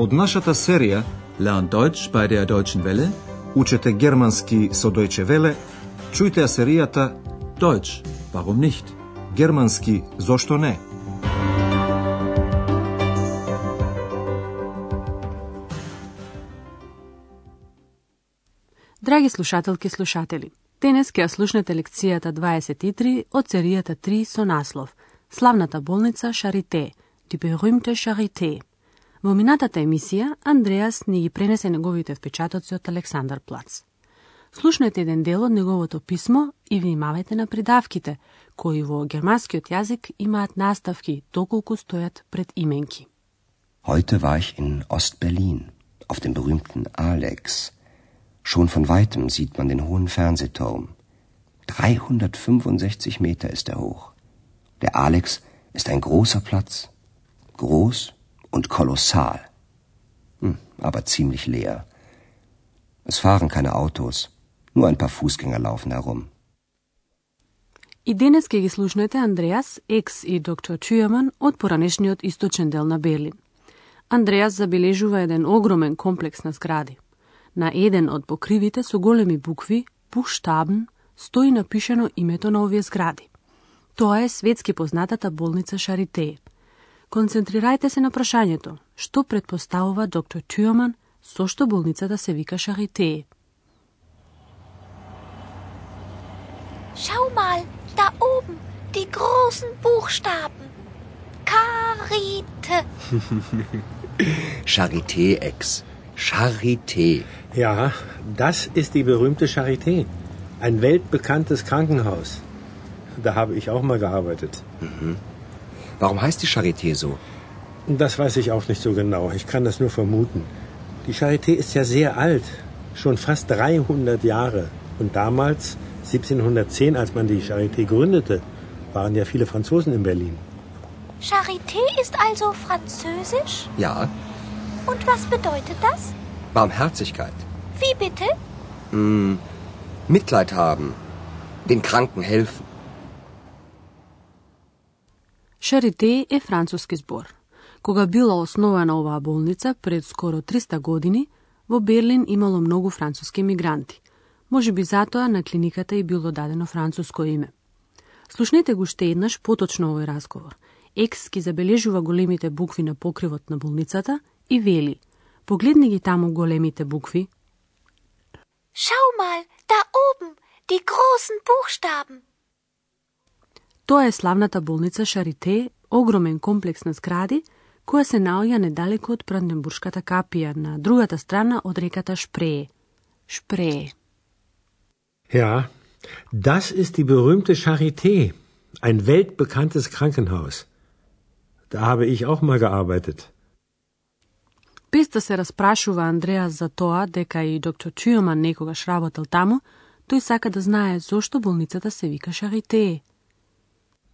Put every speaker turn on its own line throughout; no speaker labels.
Од нашата серија
Learn Deutsch bei der Deutschen Welle.
Учете германски со Deutsche Welle, чујте ја серијата
Deutsch, warum nicht?
Германски зошто не?
Драги слушателки и слушатели, денес ќе ја слушнете лекцијата 23 од серијата 3 со наслов Славната болница Шарите, Die berühmte Charité. Во минатата емисија, Андреас ни ги пренесе неговите впечатоци од Александар Плац. Слушнете еден дел од неговото писмо и внимавајте на придавките, кои во германскиот јазик имаат наставки, доколку стојат пред именки.
Heute war ich in Ostberlin, auf dem berühmten Alex. Schon von weitem sieht man den hohen Fernsehturm. 365 Meter ist er hoch. Der Alex ist ein großer Platz. Groß und kolossal. Hm, aber ziemlich leer. Es fahren keine Autos. Nur ein paar Fußgänger laufen herum.
И денес ќе ги слушнете Андреас, екс и доктор Чујаман од поранешниот источен дел на Берлин. Андреас забележува еден огромен комплекс на згради. На еден од покривите со големи букви, „БУШТАБН“ стои напишано името на овие згради. Тоа е светски познатата болница Шарите. Концентрирајте се на прашањето, што предпоставува доктор Тюоман, со што болницата се вика Шарите.
Schau mal, da oben, die großen Buchstaben. Karite.
Charité, Ex. Charité.
Ja, das ist die berühmte Charité. Ein weltbekanntes Krankenhaus. Da habe ich auch mal gearbeitet.
Warum heißt die Charité so?
Das weiß ich auch nicht so genau. Ich kann das nur vermuten. Die Charité ist ja sehr alt. Schon fast 300 Jahre. Und damals, 1710, als man die Charité gründete, waren ja viele Franzosen in Berlin.
Charité ist also französisch?
Ja,
Und was bedeutet das?
Barmherzigkeit.
Wie bitte?
Hm, Mitleid haben. Den Kranken helfen.
Шарите е француски збор. Кога била основана оваа болница пред скоро 300 години, во Берлин имало многу француски мигранти. Може би затоа на клиниката и било дадено француско име. Слушнете го уште еднаш поточно овој разговор. Екс ги забележува големите букви на покривот на болницата и вели Погледни ги таму големите букви.
Schau mal, da oben, die großen Buchstaben.
Тоа е славната болница Шарите, огромен комплекс на згради, која се наоѓа недалеко од Бранденбуршката капија, на другата страна од реката Шпрее. Шпрее.
Ja, das ist die berühmte Charité. Ein weltbekanntes Krankenhaus. Da habe ich auch mal gearbeitet.
Без да се распрашува Андреа за тоа дека и доктор Чујоман некогаш работел таму, тој сака да знае зошто болницата се вика Шарите.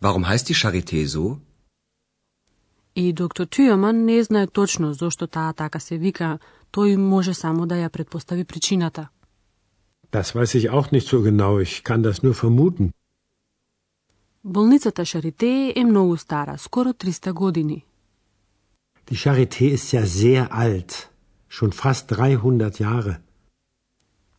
Warum heißt die Charité so?
И доктор Чујоман не знае точно зошто таа така се вика, тој може само да ја предпостави причината.
Das weiß ich auch nicht so genau. Ich kann das nur vermuten.
Болницата Шарите е многу стара, скоро 300 години.
Die Charité ist ja sehr alt. Schon fast 300 Jahre.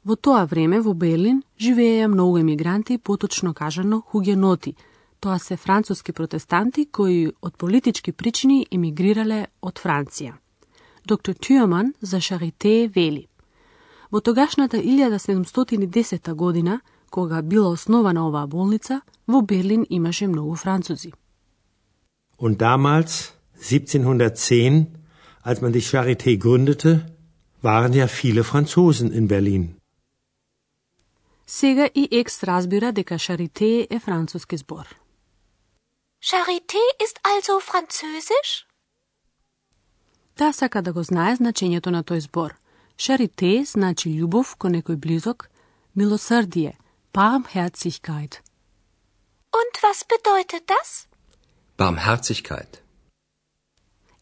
Во тоа време во Берлин живееја многу емигранти, поточно кажано хугеноти. Тоа се француски протестанти кои од политички причини емигрирале од Франција. Доктор Тюаман за Шарите вели. Во тогашната 1710 година, кога била основана оваа болница, во Берлин имаше многу французи.
Und damals, 1710, als man die Charité gründete, waren ja viele Franzosen in Berlin.
Сега и екс разбира дека Шарите е француски збор.
Charité ist also französisch?
Таа сака да го знае значењето на тој збор. Шарите значи љубов кон некој близок, милосрдие, Barmherzigkeit.
Und was bedeutet das?
Barmherzigkeit.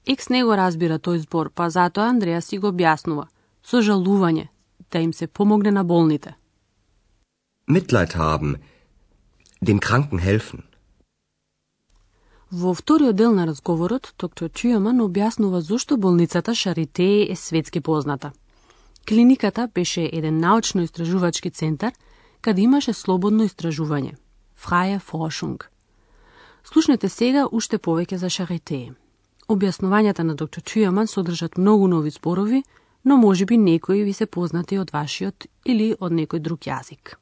Екс не го разбира тој збор, па затоа Андреа си го објаснува. Сожалување, да им се помогне на болните.
Mitleid haben. Dem Kranken helfen.
Во вториот дел на разговорот, доктор Чујаман објаснува зошто болницата Шарите е светски позната. Клиниката беше еден научно-истражувачки центар, каде имаше слободно истражување, Фраја Фошунг. Слушнете сега уште повеќе за Шарите. Објаснувањата на доктор Чујаман содржат многу нови зборови, но може би некои ви се познати од вашиот или од некој друг јазик.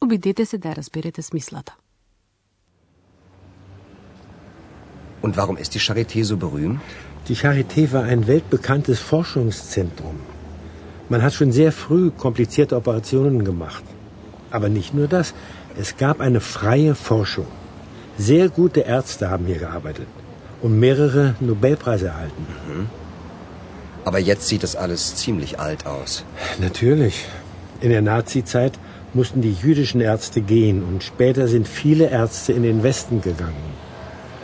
Обидете се да разберете смислата.
Und warum ist die Charité so berühmt?
Die Charité war ein weltbekanntes Forschungszentrum. Man hat schon sehr früh komplizierte Operationen gemacht. Aber nicht nur das. Es gab eine freie Forschung. Sehr gute Ärzte haben hier gearbeitet und mehrere Nobelpreise erhalten.
Mhm. Aber jetzt sieht das alles ziemlich alt aus.
Natürlich. In der Nazizeit mussten die jüdischen Ärzte gehen und später sind viele Ärzte in den Westen gegangen.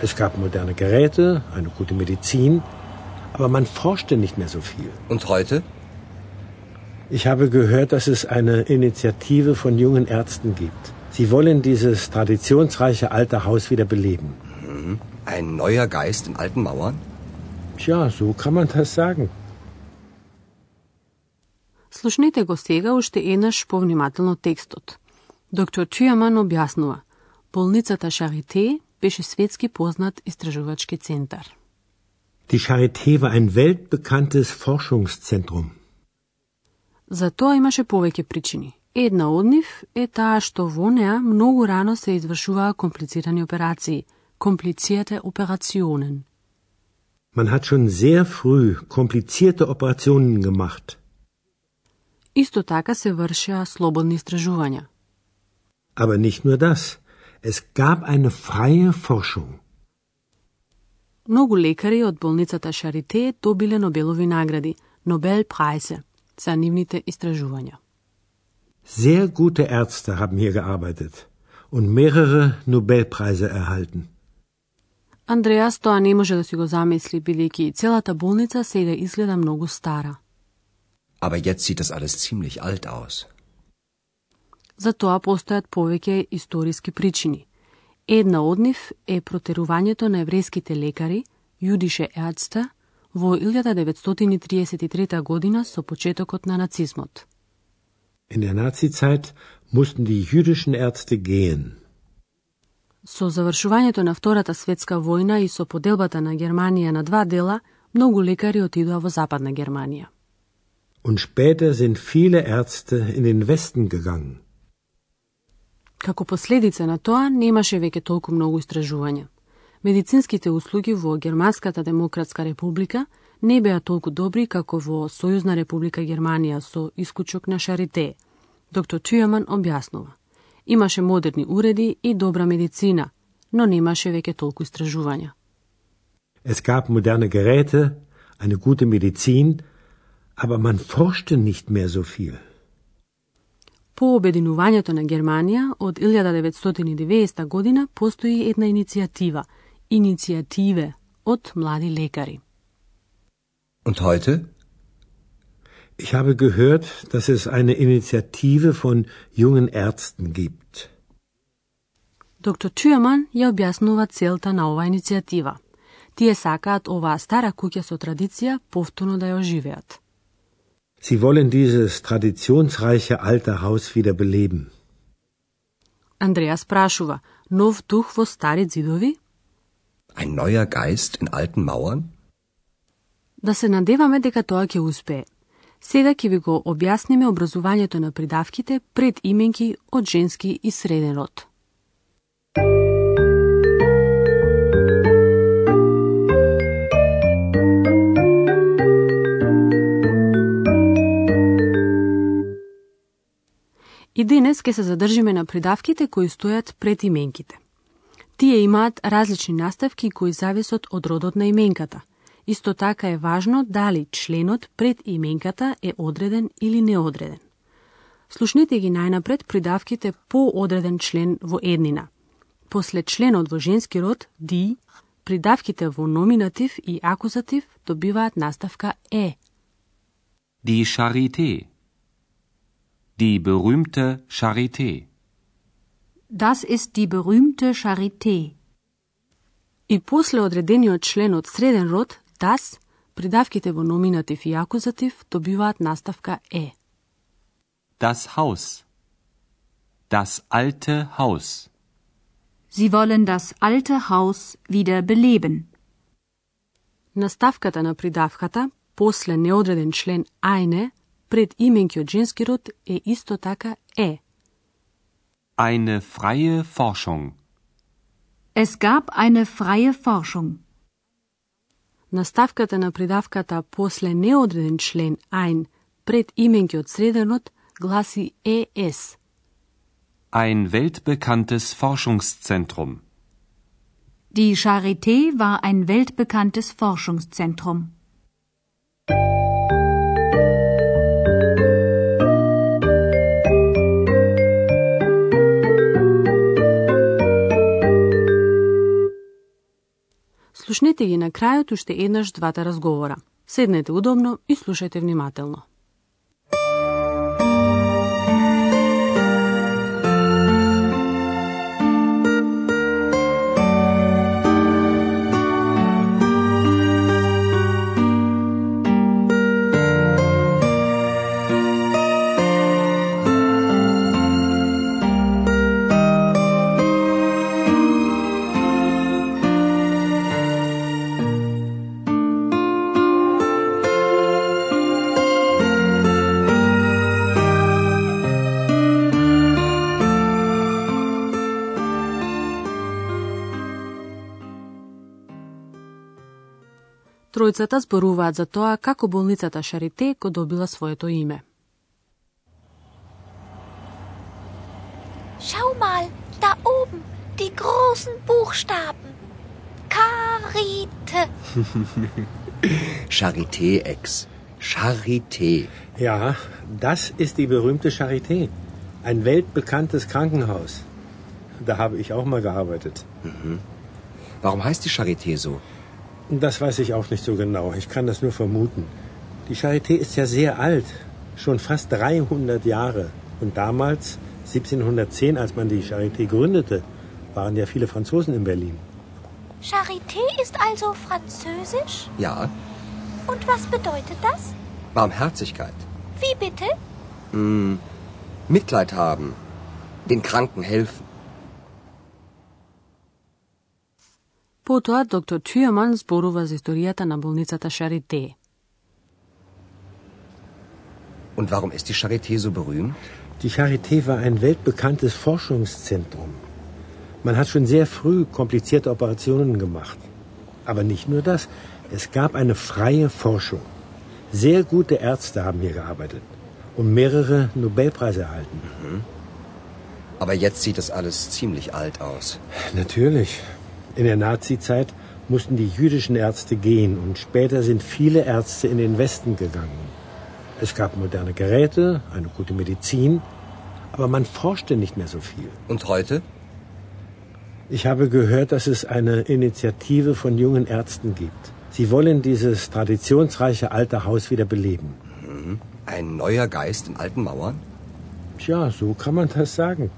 Es gab moderne Geräte, eine gute Medizin, aber man forschte nicht mehr so viel.
Und heute?
Ich habe gehört, dass es eine Initiative von jungen Ärzten gibt. Sie wollen dieses traditionsreiche alte Haus wieder beleben.
Mhm. Ein neuer Geist in alten Mauern?
Tja, so kann man das sagen.
Слушнете го сега уште еднаш повнимателно текстот. Доктор Чујаман објаснува. Болницата Шарите беше светски познат истражувачки центар.
Die Charité war ein weltbekanntes Forschungszentrum.
За тоа имаше повеќе причини. Една од нив е таа што во неа многу рано се извршуваа комплицирани операции, komplizierte Operationen.
Man hat schon sehr früh komplizierte Operationen gemacht.
Исто така се вршеа слободни истражувања.
Aber nicht nur das. Es gab eine freie Forschung.
Многу лекари од болницата Шарите добиле Нобелови награди, Nobelpreise, за нивните истражувања.
Sehr gute Ärzte haben hier gearbeitet und mehrere Nobelpreise erhalten.
Андреас тоа не може да си го замисли, бидејќи целата болница сега изгледа многу стара.
Aber jetzt sieht das alles ziemlich alt aus.
За тоа постојат повеќе историски причини. Една од нив е протерувањето на еврејските лекари, јудише Еацта, во 1933 година со почетокот на нацизмот.
In der Nazizeit mussten die jüdischen Ärzte gehen.
Со завршувањето на Втората светска војна и со поделбата на Германија на два дела, многу лекари отидоа во Западна Германија.
Und später sind viele Ärzte in den Westen gegangen.
Како последица на тоа, немаше веќе толку многу истражувања. Медицинските услуги во Германската демократска република не беа толку добри како во Сојузна република Германија со исклучок на Шарите. Доктор Чујаман објаснува. Имаше модерни уреди и добра медицина, но немаше веќе толку истражувања.
Es gab moderne Geräte, eine gute Medizin, aber man forschte nicht mehr so viel.
По обединувањето на Германија од 1990 година постои една иницијатива, иницијативе од млади лекари.
Und heute?
Ich habe gehört, dass es eine Initiative von jungen Ärzten gibt.
Доктор Чујаман ја објаснува целта на оваа иницијатива. Тие сакаат оваа стара куќа со традиција повторно да ја оживеат.
Sie wollen dieses traditionsreiche alte Haus wieder beleben.
Андреа спрашува, нов дух во стари зидови?
Ein neuer Geist in alten Mauern?
Да се надеваме дека тоа ќе успее. Сега ќе ви го објасниме образувањето на придавките пред именки од женски и среден род. И денес ќе се задржиме на придавките кои стојат пред именките. Тие имаат различни наставки кои зависат од родот на именката. Исто така е важно дали членот пред именката е одреден или неодреден. Слушнете ги најнапред придавките по одреден член во еднина. После членот во женски род, ди, придавките во номинатив и акузатив добиваат наставка е.
Die Charité. Die berühmte Charité.
Das ist die berühmte Charité.
И после одредениот член од среден род, das, придавките во номинатив и акузатив добиваат наставка е.
Das Haus. Das alte Haus.
Sie wollen das alte Haus wieder beleben.
Наставката на придавката, после неодреден член eine, пред именкиот женски род е исто така е.
Eine freie Forschung.
Es gab eine freie Forschung.
Наставката на придавката после неодреден член ein пред именкиот среден род гласи es.
Ein weltbekanntes Forschungszentrum.
Die Charité war ein weltbekanntes Forschungszentrum.
Слушнете ги на крајот уште еднаш двата разговора. Седнете удобно и слушајте внимателно. Тројцата зборуваат за тоа како болницата Шарите го добила своето име.
Schau mal, da oben, die großen Buchstaben. Karite.
Charité, Ex. Charité.
Ja, das ist die berühmte Charité. Ein weltbekanntes Krankenhaus. Da habe ich auch mal gearbeitet.
Warum heißt die Charité so?
Das weiß ich auch nicht so genau. Ich kann das nur vermuten. Die Charité ist ja sehr alt. Schon fast 300 Jahre. Und damals, 1710, als man die Charité gründete, waren ja viele Franzosen in Berlin.
Charité ist also französisch?
Ja,
Und was bedeutet das?
Barmherzigkeit.
Wie bitte?
Hm, Mitleid haben. Den Kranken helfen.
Потоа доктор Тюјаман зборува за историјата на болницата Шарите.
Und warum ist die Charité so berühmt?
Die Charité war ein weltbekanntes Forschungszentrum. Man hat schon sehr früh komplizierte Operationen gemacht. Aber nicht nur das. Es gab eine freie Forschung. Sehr gute Ärzte haben hier gearbeitet und mehrere Nobelpreise erhalten.
Aber jetzt sieht das alles ziemlich alt aus.
Natürlich. In der Nazizeit mussten die jüdischen Ärzte gehen und später sind viele Ärzte in den Westen gegangen. Es gab moderne Geräte, eine gute Medizin, aber man forschte nicht mehr so viel.
Und heute?
Ich habe gehört, dass es eine Initiative von jungen Ärzten gibt. Sie wollen dieses traditionsreiche alte Haus wieder beleben.
Ein neuer Geist in alten Mauern?
Tja, so kann man das sagen.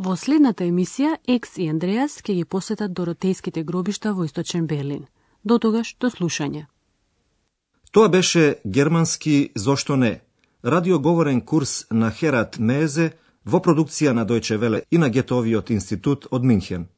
Во следната емисија, Екс и Андреас ќе ги посетат Доротејските гробишта во Источен Берлин. До тогаш, до слушање.
Тоа беше германски Зошто не? Радиоговорен курс на Херат Мезе во продукција на Дојче Веле и на Гетовиот институт од Минхен.